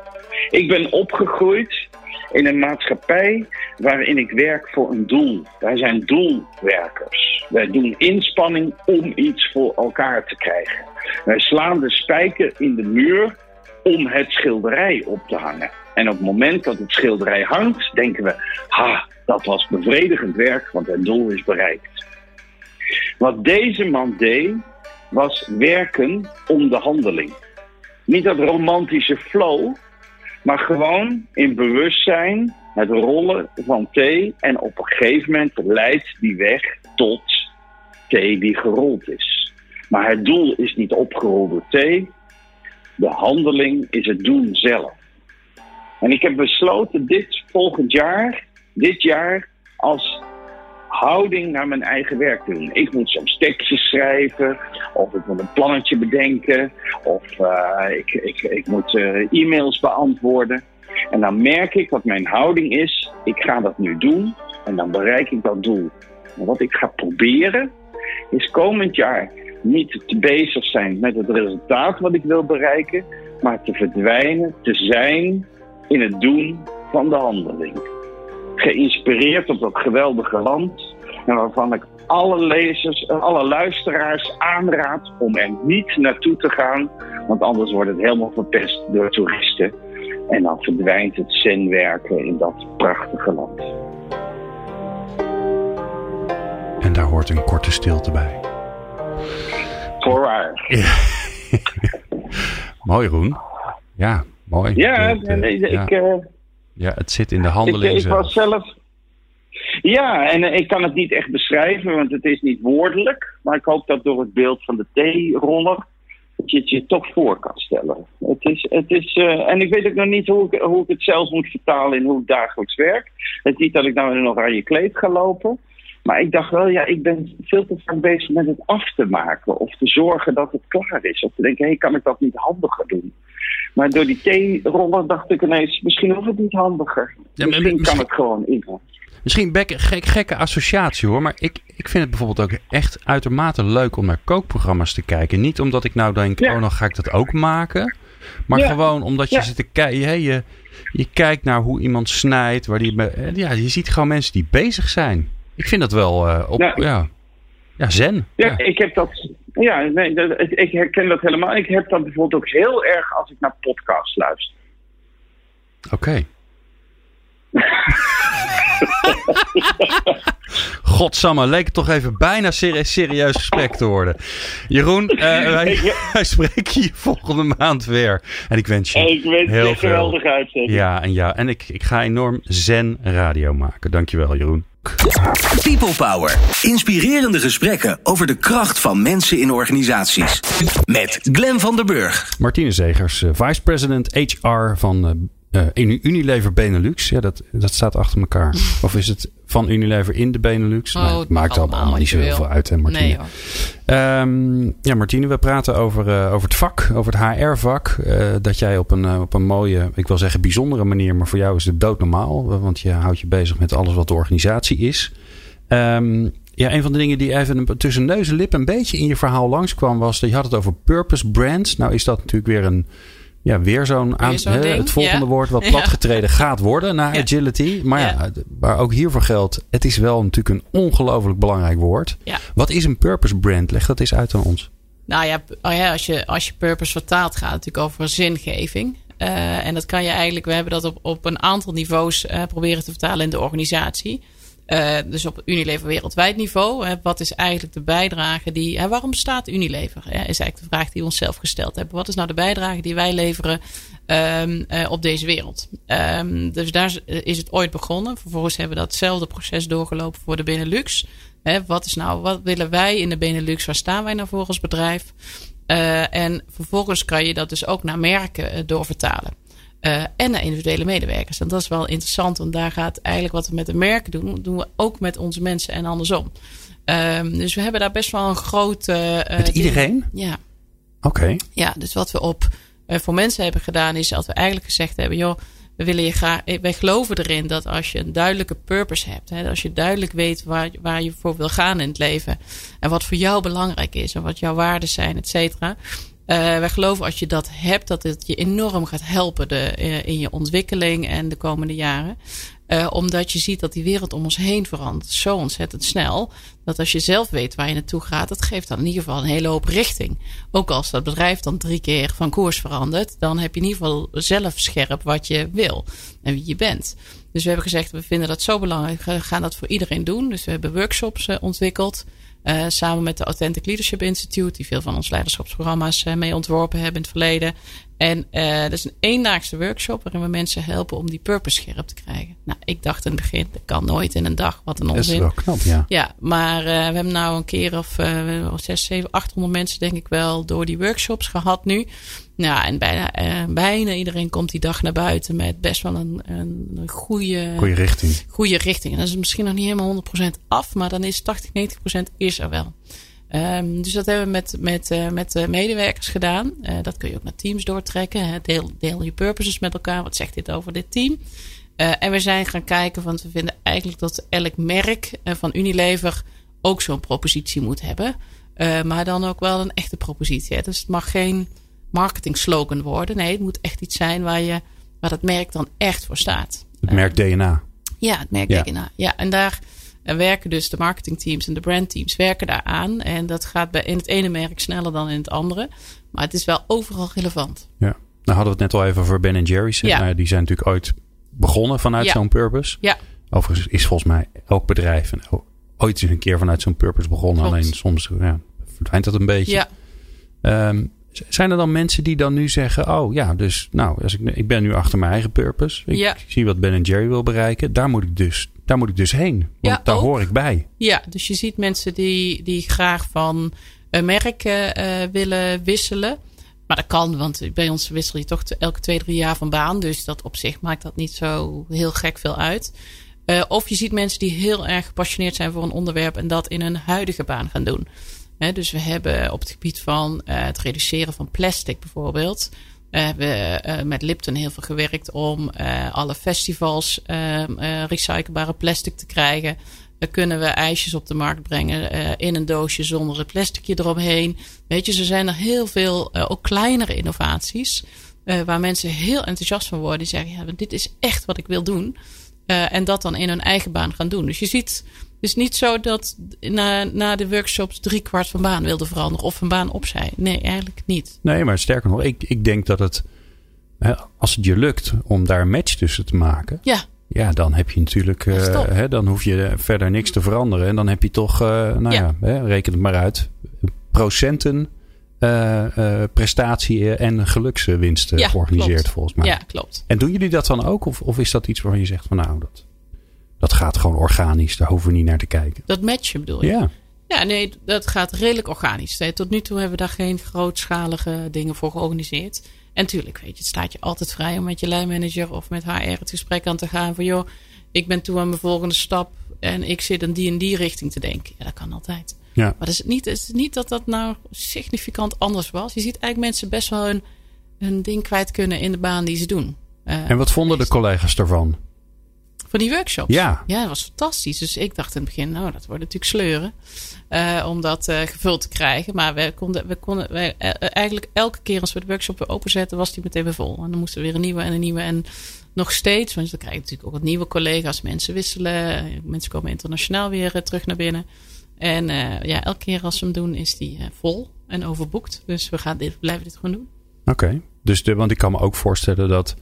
Ik ben opgegroeid in een maatschappij waarin ik werk voor een doel. Wij zijn doelwerkers. Wij doen inspanning om iets voor elkaar te krijgen. Wij slaan de spijker in de muur om het schilderij op te hangen. En op het moment dat het schilderij hangt, denken we: ha, dat was bevredigend werk, want het doel is bereikt. Wat deze man deed, was werken om de handeling. Niet dat romantische flow, maar gewoon in bewustzijn het rollen van thee. En op een gegeven moment leidt die weg tot thee die gerold is. Maar het doel is niet opgerolde thee. De handeling is het doen zelf. En ik heb besloten dit volgend jaar, dit jaar, als houding naar mijn eigen werk te doen. Ik moet soms tekstjes schrijven, of ik moet een plannetje bedenken, of uh, ik, ik, ik moet uh, e-mails beantwoorden. En dan merk ik wat mijn houding is, ik ga dat nu doen en dan bereik ik dat doel. En wat ik ga proberen, is komend jaar niet te bezig zijn met het resultaat wat ik wil bereiken, maar te verdwijnen, te zijn in het doen van de handeling geïnspireerd op dat geweldige land. En waarvan ik alle lezers, alle luisteraars aanraad om er niet naartoe te gaan. Want anders wordt het helemaal verpest door toeristen. En dan verdwijnt het zenwerken in dat prachtige land. En daar hoort een korte stilte bij. Voorwaar. Ja. mooi, Roen. Ja, mooi. Ja, De- de- nee, ja. ik, eh, Ja, het zit in de ik, handeling ik zelf. was zelf. Ja, en eh, ik kan het niet echt beschrijven, want het is niet woordelijk. Maar ik hoop dat door het beeld van de theeroller. Dat je het je toch voor kan stellen. Het is, het is, eh, en ik weet ook nog niet hoe ik, hoe ik het zelf moet vertalen in hoe ik dagelijks werk. Het is niet dat ik nou in een oranje kleed ga lopen. Maar ik dacht wel, ja, ik ben veel te vaak bezig met het af te maken. Of te zorgen dat het klaar is. Of te denken, hé, hey, kan ik dat niet handiger doen? Maar door die theeroller dacht ik ineens, misschien hoeft het niet handiger. Ja, misschien misschien- kan het gewoon in. Misschien bekke, gek, gekke associatie hoor. Maar ik, ik vind het bijvoorbeeld ook echt uitermate leuk om naar kookprogramma's te kijken. Niet omdat ik nou denk, Ja. oh, dan ga ik dat ook maken. Maar Ja. gewoon omdat je Ja. zit te kijken. Je, je, je kijkt naar hoe iemand snijdt. Waar die, eh, ja, je ziet gewoon mensen die bezig zijn. Ik vind dat wel eh, op, ja. Ja. Ja. zen. Ja, ik heb dat. Ja, nee, dat, ik- ik herken dat helemaal. Ik heb dat bijvoorbeeld ook heel erg als ik naar podcasts luister. Oké. Godsamme, leek het toch even bijna seri- serieus gesprek te worden. Jeroen, eh, wij, wij spreken je volgende maand weer. En ik wens je ik wens je heel veel. uitzending. Ja, en ja. En ik, ik ga enorm zen radio maken. Dankjewel, Jeroen. People Power. Inspirerende gesprekken over de kracht van mensen in organisaties. Met Glen van der Burg. Martine Zegers, eh, Vice President HR van eh, eh, Uni- Unilever Benelux. Ja, dat, dat staat achter elkaar. Of is het van Unilever in de Benelux? Oh, Nou, het maakt allemaal, allemaal niet zo wat heel je veel wil. uit, hè, Martine? Nee. Ehm, ja, Martine, we praten over, eh, over het vak, over het HR-vak. eh, dat jij op een, op een mooie, ik wil zeggen bijzondere manier, maar voor jou is het doodnormaal. Want je houdt je bezig met alles wat de organisatie is. Ehm, ja, een van de dingen die even tussen neus en lip een beetje in je verhaal langskwam was dat je had het over purpose brands. Nou is dat natuurlijk weer een, ja, weer zo'n aan, het volgende ja. woord wat Ja. platgetreden gaat worden naar Ja. agility. Maar ja, maar ook hiervoor geldt, het is wel natuurlijk een ongelooflijk belangrijk woord. Wat is een purpose brand? Leg dat eens uit aan ons. Nou ja, oh ja als, je, als je purpose vertaalt, gaat het natuurlijk over zingeving. Eh, en dat kan je eigenlijk, we hebben dat op, op een aantal niveaus eh, proberen te vertalen in de organisatie. Eh, dus op Unilever wereldwijd niveau. Hè, wat is eigenlijk de bijdrage die. Hè, waarom bestaat Unilever? Hè, is eigenlijk de vraag die we onszelf gesteld hebben. Wat is nou de bijdrage die wij leveren ehm, eh, op deze wereld? Ehm, dus daar is- is het ooit begonnen. Vervolgens hebben we datzelfde proces doorgelopen voor de Benelux. Wat is nou, wat willen wij in de Benelux? Waar staan wij nou voor als bedrijf? Eh, en vervolgens kan je dat dus ook naar merken eh, doorvertalen. Eh, en naar individuele medewerkers. En dat is wel interessant, want daar gaat eigenlijk wat we met de merken doen, doen we ook met onze mensen en andersom. Ehm, dus we hebben daar best wel een groot. eh, Met ding- iedereen? Ja, Oké. ja, dus wat we op eh, voor mensen hebben gedaan, is dat we eigenlijk gezegd hebben: joh, we willen je graag. Wij geloven erin dat als je een duidelijke purpose hebt, hè, als je duidelijk weet waar, waar je voor wil gaan in het leven en wat voor jou belangrijk is en wat jouw waarden zijn, et cetera. Eh, wij geloven als je dat hebt, dat het je enorm gaat helpen de, eh, in je ontwikkeling en de komende jaren. Eh, omdat je ziet dat die wereld om ons heen verandert zo ontzettend snel. Dat als je zelf weet waar je naartoe gaat, dat geeft dan in ieder geval een hele hoop richting. Ook als dat bedrijf dan drie keer van koers verandert, dan heb je in ieder geval zelf scherp wat je wil en wie je bent. Dus we hebben gezegd, we vinden dat zo belangrijk, we gaan dat voor iedereen doen. Dus we hebben workshops ontwikkeld. Eh, samen met de Authentic Leadership Institute, die veel van ons leiderschapsprogramma's eh, mee ontworpen hebben in het verleden. En eh dat is een eendaagse workshop waarin we mensen helpen om die purpose scherp te krijgen. Nou, ik dacht in het begin, dat kan nooit in een dag. Wat een Dat is onzin. wel knap, ja. Ja, maar uh, we hebben nou een keer of uh, 6, 7, 800 mensen denk ik wel door die workshops gehad nu. Nou, en bijna, uh, bijna iedereen komt die dag naar buiten met best wel een, een goede, goede richting. Goede richting. En dat is misschien nog niet helemaal 100% af, maar dan is 80, 90% is er wel. Um, dus dat hebben we met, met, uh, met de medewerkers gedaan. Uh, dat kun je ook naar teams doortrekken. Hè. Deel, deel je purposes met elkaar. Wat zegt dit over dit team? Uh, en we zijn gaan kijken, want we vinden eigenlijk dat elk merk van Unilever ook zo'n propositie moet hebben. Uh, maar dan ook wel een echte propositie. Hè. Dus het mag geen marketing slogan worden. Nee, het moet echt iets zijn waar, je, waar dat merk dan echt voor staat. Het merk DNA. Ja, het merk ja. DNA. Ja, en daar en werken dus de marketingteams en de brandteams werken daaraan. En dat gaat bij in het ene merk sneller dan in het andere. Maar het is wel overal relevant. Ja, nou hadden we het net al even over Ben Jerry's. Ja. Nou, die zijn natuurlijk ooit begonnen vanuit ja. zo'n purpose. Ja. Overigens is volgens mij elk bedrijf en ooit eens een keer vanuit zo'n purpose begonnen. Klopt. Alleen soms ja, verdwijnt dat een beetje. Ja, Ehm, zijn er dan mensen die dan nu zeggen: Oh ja, dus nou, als ik, ik ben nu achter mijn eigen purpose. Ik Ja. zie wat Ben Jerry wil bereiken. Daar moet ik dus, daar moet ik dus heen. Want Ja, daar ook. hoor ik bij. Ja, dus je ziet mensen die, die graag van een merk eh, eh, willen wisselen. Maar dat kan, want bij ons wissel je toch elke twee, drie jaar van baan. Dus dat op zich maakt dat niet zo heel gek veel uit. Eh, of je ziet mensen die heel erg gepassioneerd zijn voor een onderwerp en dat in hun huidige baan gaan doen. Dus we hebben op het gebied van eh, het reduceren van plastic bijvoorbeeld. hebben we eh, met Lipton heel veel gewerkt om alle festivals ehm, eh, recyclebare plastic te krijgen. Dan kunnen we ijsjes op de markt brengen eh, in een doosje zonder het plasticje eromheen. Weet je, zo zijn er heel veel eh, ook kleinere innovaties. eh, waar mensen heel enthousiast van worden. Die zeggen, ja, dit is echt wat ik wil doen. En dat dan in hun eigen baan gaan doen. Dus je ziet, het is niet zo dat na, na de workshops drie kwart van baan wilde veranderen of van baan opzij. Nee, eigenlijk niet. Nee, maar sterker nog, ik, ik denk dat het, hè, als het je lukt om daar een match tussen te maken. Ja, Ja, dan heb je natuurlijk, eh, hè, dan hoef je verder niks te veranderen. En dan heb je toch, eh, nou ja, Ja. hè, reken het maar uit, procenten eh, prestatie en gelukswinsten Ja, georganiseerd klopt. volgens mij. ja klopt. En doen jullie dat dan ook? Of, of is dat iets waarvan je zegt van nou, dat, dat gaat gewoon organisch, daar hoeven we niet naar te kijken? Dat matchen bedoel je? Ja, Ja, nee, dat gaat redelijk organisch. Tot nu toe hebben we daar geen grootschalige dingen voor georganiseerd. En tuurlijk, weet je, het staat je altijd vrij om met je lijnmanager of met HR het gesprek aan te gaan van joh, ik ben toe aan mijn volgende stap en ik zit in die en die richting te denken. Ja, dat kan altijd. ja. Maar het is niet, het is niet dat dat nou significant anders was. Je ziet eigenlijk mensen best wel hun, hun ding kwijt kunnen in de baan die ze doen. Eh, En wat vonden de collega's daarvan? Van die workshops? Ja. Ja, dat was fantastisch. Dus ik dacht in het begin, nou, dat wordt natuurlijk sleuren. eh, om dat eh, gevuld te krijgen. Maar we konden, we konden wij, eh, eigenlijk elke keer als we de workshop weer openzetten, was die meteen weer vol. En dan moesten we weer een nieuwe en een nieuwe. En nog steeds, want dan krijg je natuurlijk ook wat nieuwe collega's. Mensen wisselen. Mensen komen internationaal weer terug naar binnen. En ja, elke keer als we hem doen, is die vol en overboekt. Dus we gaan dit, blijven dit gewoon doen. Oké. Dus de, want ik kan me ook voorstellen dat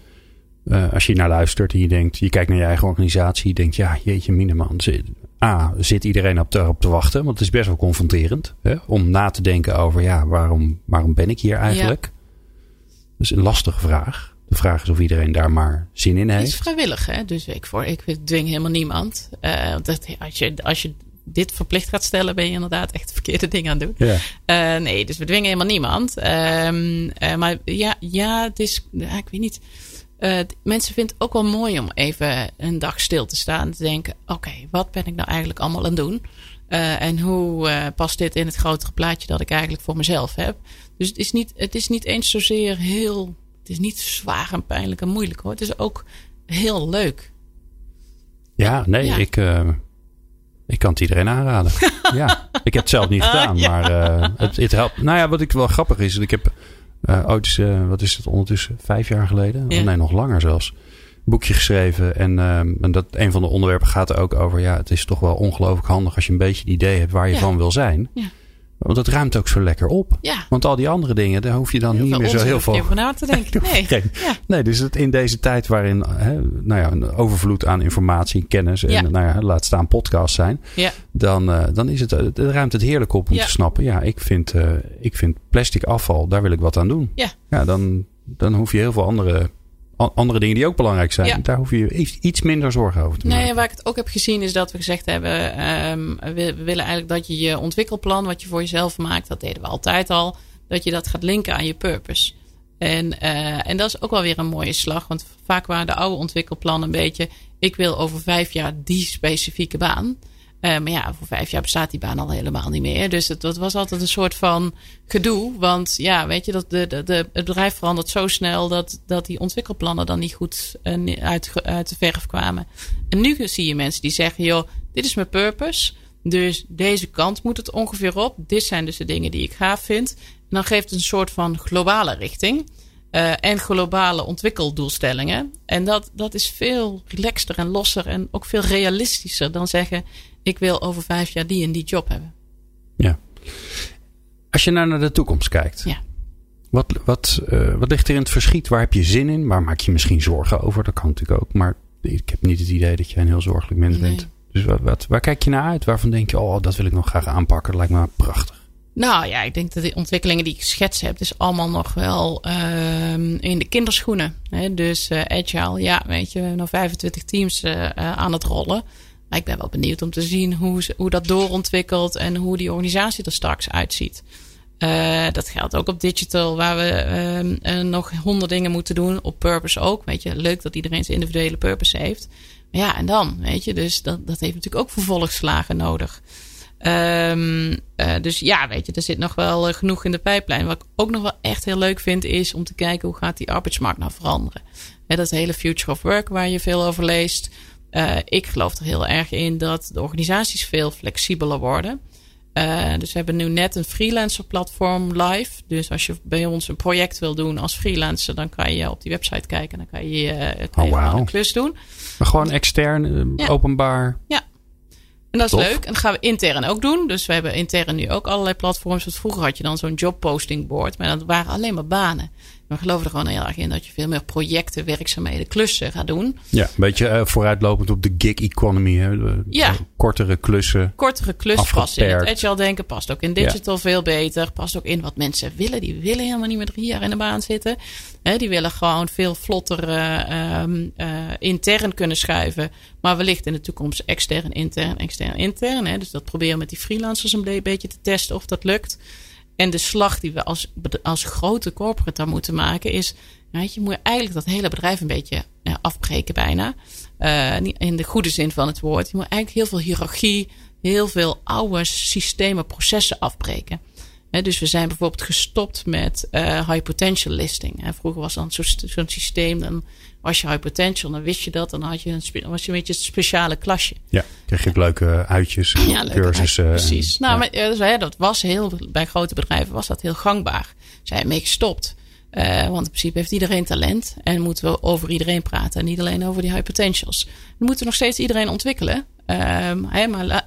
eh, als je naar luistert en je denkt, je kijkt naar je eigen organisatie, je denkt, ja, jeetje, miniman. Zit, A, zit iedereen op te, wachten? Want het is best wel confronterend hè, om na te denken over, ja, waarom, waarom ben ik hier eigenlijk? Dat is een lastige vraag. De vraag is of iedereen daar maar zin in Het is heeft. vrijwillig, hè? Dus ik, voor, ik dwing helemaal niemand. Eh, dat, als, je, als je dit verplicht gaat stellen, ben je inderdaad echt de verkeerde dingen aan het doen. Ja. Eh, nee, dus we dwingen helemaal niemand. Ehm, eh, maar ja, ja, het is, ja, ik weet niet. Eh, mensen vinden het ook wel mooi om even een dag stil te staan. En te denken, oké, wat ben ik nou eigenlijk allemaal aan het doen? Eh, en hoe eh, past dit in het grotere plaatje dat ik eigenlijk voor mezelf heb? Dus het is niet, het is niet eens zozeer heel... Het is niet zwaar en pijnlijk en moeilijk hoor. Het is ook heel leuk. Ja, nee, Ja. Ik, ik kan het iedereen aanraden. ja, ik heb het zelf niet gedaan, maar het, het helpt. Nou ja, wat ik wel grappig is, ik heb ooit, eh, wat is het ondertussen, vijf jaar geleden? Ja. Oh, nee, nog langer zelfs. Een boekje geschreven en, eh, en dat een van de onderwerpen gaat er ook over. Ja, het is toch wel ongelooflijk handig als je een beetje het idee hebt waar je Ja. van wil zijn. Ja. Want het ruimt ook zo lekker op. Ja. Want al die andere dingen, daar hoef je dan niet meer zo heel veel over na te denken. Nee. Ja. Nee, dus het in deze tijd waarin hè, nou ja, een overvloed aan informatie, kennis en Ja. nou ja, laat staan podcasts zijn, Ja. dan, eh, dan is het, het ruimt het heerlijk op om te snappen. Ja, ik vind, eh, ik vind plastic afval, daar wil ik wat aan doen. Ja. Ja, dan, dan hoef je heel veel andere, andere dingen die ook belangrijk zijn. Ja. Daar hoef je iets, minder zorgen over te maken. Nee, waar ik het ook heb gezien is dat we gezegd hebben: ehm, we, we willen eigenlijk dat je je ontwikkelplan, wat je voor jezelf maakt, dat deden we altijd al, dat je dat gaat linken aan je purpose. En, eh, en dat is ook wel weer een mooie slag, want vaak waren de oude ontwikkelplannen een beetje: ik wil over vijf jaar die specifieke baan. Eh, maar ja, voor vijf jaar bestaat die baan al helemaal niet meer. Dus dat was altijd een soort van gedoe. Want ja, weet je, dat de, de, het bedrijf verandert zo snel dat, dat die ontwikkelplannen dan niet goed eh, uit, uit de verf kwamen. En nu zie je mensen die zeggen: joh, dit is mijn purpose. Dus deze kant moet het ongeveer op. Dit zijn dus de dingen die ik gaaf vind. En dan geeft het een soort van globale richting. eh, en globale ontwikkeldoelstellingen. En dat, dat is veel relaxter en losser en ook veel realistischer dan zeggen: ik wil over vijf jaar die en die job hebben. Ja. Als je nou naar de toekomst kijkt, Ja. wat, wat, eh, wat ligt er in het verschiet? Waar heb je zin in? Waar maak je misschien zorgen over? Dat kan natuurlijk ook. Maar ik heb niet het idee dat jij een heel zorgelijk mens Nee. bent. Dus wat, wat, waar kijk je naar uit? Waarvan denk je, oh, dat wil ik nog graag aanpakken. Dat lijkt me prachtig. Nou ja, ik denk dat de ontwikkelingen die ik geschetst heb, is allemaal nog wel um, in de kinderschoenen. Hè? Dus uh, agile, ja, weet je, we hebben nog 25 teams uh, aan het rollen. Maar ik ben wel benieuwd om te zien hoe, hoe dat doorontwikkelt en hoe die organisatie er straks uitziet. dat geldt ook op digital, waar we nog honderd dingen moeten doen. Op purpose ook. Weet je, leuk dat iedereen zijn individuele purpose heeft. Maar ja, en dan, weet je, dus dat, dat heeft natuurlijk ook vervolgslagen nodig. Um, uh, dus ja, weet je, er zit nog wel genoeg in de pijplijn. Wat ik ook nog wel echt heel leuk vind, is om te kijken hoe gaat die arbeidsmarkt nou veranderen. Dat hele future of work waar je veel over leest. Uh, ik geloof er heel erg in dat de organisaties veel flexibeler worden. dus we hebben nu net een freelancer platform live. Dus als je bij ons een project wil doen als freelancer, dan kan je op die website kijken. Dan kan je, kan je oh, wow. een klus doen. Maar gewoon extern, ja. openbaar. Ja, en dat is Tof. leuk. En dat gaan we intern ook doen. Dus we hebben intern nu ook allerlei platforms. Want vroeger had je dan zo'n jobposting board. Maar dat waren alleen maar banen. We geloven er gewoon heel erg in dat je veel meer projecten, werkzaamheden, klussen gaat doen. Ja, een beetje uh, vooruitlopend op de gig economy. Hè? De, ja. Kortere klussen. Kortere klussen past in het agile denken. Past ook in digital ja. veel beter. Past ook in wat mensen willen. Die willen helemaal niet meer drie jaar in de baan zitten. He, die willen gewoon veel vlotter uh, um, uh, intern kunnen schuiven. Maar wellicht in de toekomst extern, intern, extern, intern. Hè? Dus dat proberen we met die freelancers een beetje te testen of dat lukt. En de slag die we als, als grote corporate dan moeten maken is... Je, moet eigenlijk dat hele bedrijf een beetje afbreken bijna. Uh, in de goede zin van het woord. Je moet eigenlijk heel veel hiërarchie, heel veel oude systemen, processen afbreken. He, dus we zijn bijvoorbeeld gestopt met uh, high potential listing. He, vroeger was dan zo'n zo systeem, dan was je high potential, dan wist je dat, dan had je een, was je een beetje een speciale klasje. Ja, kreeg je ook leuke uitjes, ja, leuke cursussen. Uit, precies. Nou, ja. maar, uh, dat was heel, bij grote bedrijven was dat heel gangbaar. Zijn mee gestopt. Uh, want in principe heeft iedereen talent en moeten we over iedereen praten en niet alleen over die high potentials. We moeten nog steeds iedereen ontwikkelen. Hey, maar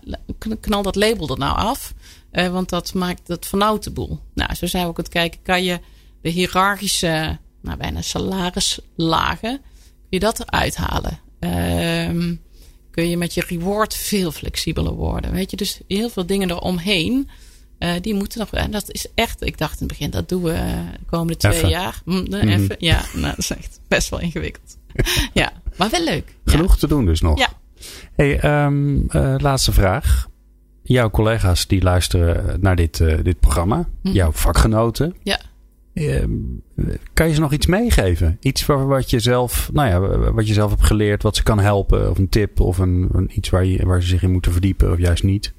knal dat label er nou af. Uh, want dat maakt het vernauwt de boel. Nou, zo zijn we ook aan het kijken. Kan je de hiërarchische, nou bijna salarislagen, kun je dat eruit halen? Um, kun je met je reward veel flexibeler worden. Weet je, dus heel veel dingen eromheen. Uh, die moeten nog. En dat is echt. Ik dacht in het begin, dat doen we de komende twee even. jaar. Mm, mm -hmm. Even. Ja, nou, dat is echt best wel ingewikkeld. ja, maar wel leuk. Genoeg ja. te doen dus nog. Ja. Hey, um, uh, laatste vraag jouw collega's die luisteren naar dit, uh, dit programma, hm. jouw vakgenoten. Ja. Uh, kan je ze nog iets meegeven? Iets waar, wat, je zelf, nou ja, wat je zelf hebt geleerd, wat ze kan helpen? Of een tip of een, een iets waar, je, waar ze zich in moeten verdiepen of juist niet?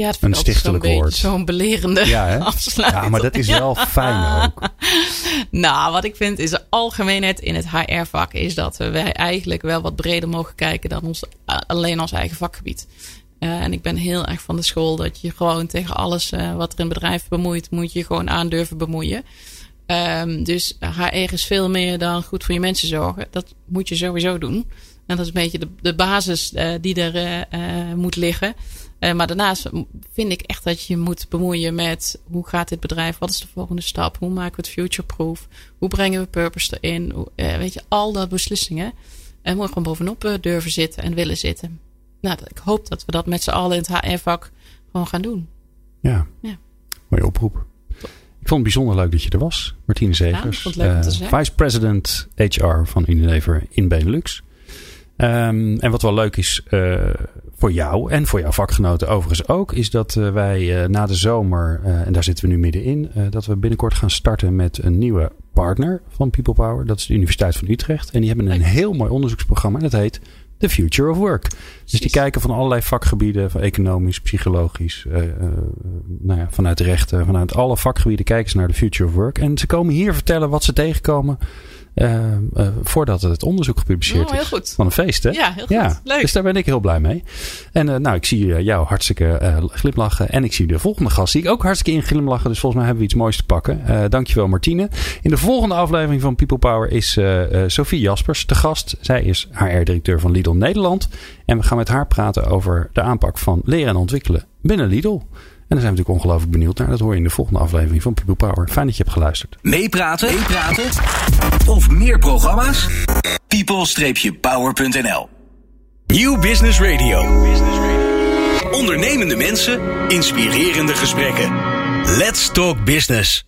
Ja, het een stichtelijk woord. Zo'n belerende ja, afsluiting. Ja, maar dat is wel fijn ook. nou, wat ik vind is de algemeenheid in het HR-vak is dat wij eigenlijk wel wat breder mogen kijken dan ons, alleen ons eigen vakgebied. En ik ben heel erg van de school dat je gewoon tegen alles uh, wat er in bedrijf bemoeit, moet je gewoon aan durven bemoeien. Um, dus HR is veel meer dan goed voor je mensen zorgen. Dat moet je sowieso doen. En dat is een beetje de, de basis uh, die er moet liggen. maar daarnaast vind ik echt dat je moet bemoeien met hoe gaat dit bedrijf? Wat is de volgende stap? Hoe maken we het future-proof? Hoe brengen we purpose erin? Weet je, al dat beslissingen. En moet gewoon bovenop durven zitten en willen zitten nou, ik hoop dat we dat met z'n allen in het HR-vak gewoon gaan doen. Ja. ja. Mooie oproep. Ik vond het bijzonder leuk dat je er was, Martine Zegers. Ja, leuk uh, Vice President HR van Unilever in Benelux. Um, en wat wel leuk is uh, voor jou en voor jouw vakgenoten overigens ook, is dat uh, wij na de zomer, en daar zitten we nu middenin, dat we binnenkort gaan starten met een nieuwe partner van People Power. Dat is de Universiteit van Utrecht. En die hebben een heel mooi onderzoeksprogramma. Dat heet The Future of Work. Dus die kijken van allerlei vakgebieden, van economisch, psychologisch, uh, uh, nou ja, vanuit rechten, vanuit alle vakgebieden kijken ze naar de Future of Work. En ze komen hier vertellen wat ze tegenkomen. Uh, uh, voordat het onderzoek gepubliceerd oh, heel is. Goed. Van een feest, hè? Ja, heel goed. Ja, Leuk. Dus daar ben ik heel blij mee. En uh, nou, ik zie jou hartstikke glimlachen. En ik zie de volgende gast, zie ik ook hartstikke in glimlachen. Dus volgens mij hebben we iets moois te pakken. dankjewel, Martine. In de volgende aflevering van People Power is Sophie Jaspers de gast. Zij is HR-directeur van Lidl Nederland. En we gaan met haar praten over de aanpak van leren en ontwikkelen binnen Lidl. En daar zijn we natuurlijk ongelooflijk benieuwd naar. Dat hoor je in de volgende aflevering van People Power. Fijn dat je hebt geluisterd. Meepraten? Meepraten? Of meer programma's? people-power.nl New Business Radio. Ondernemende mensen, inspirerende gesprekken. Let's talk business.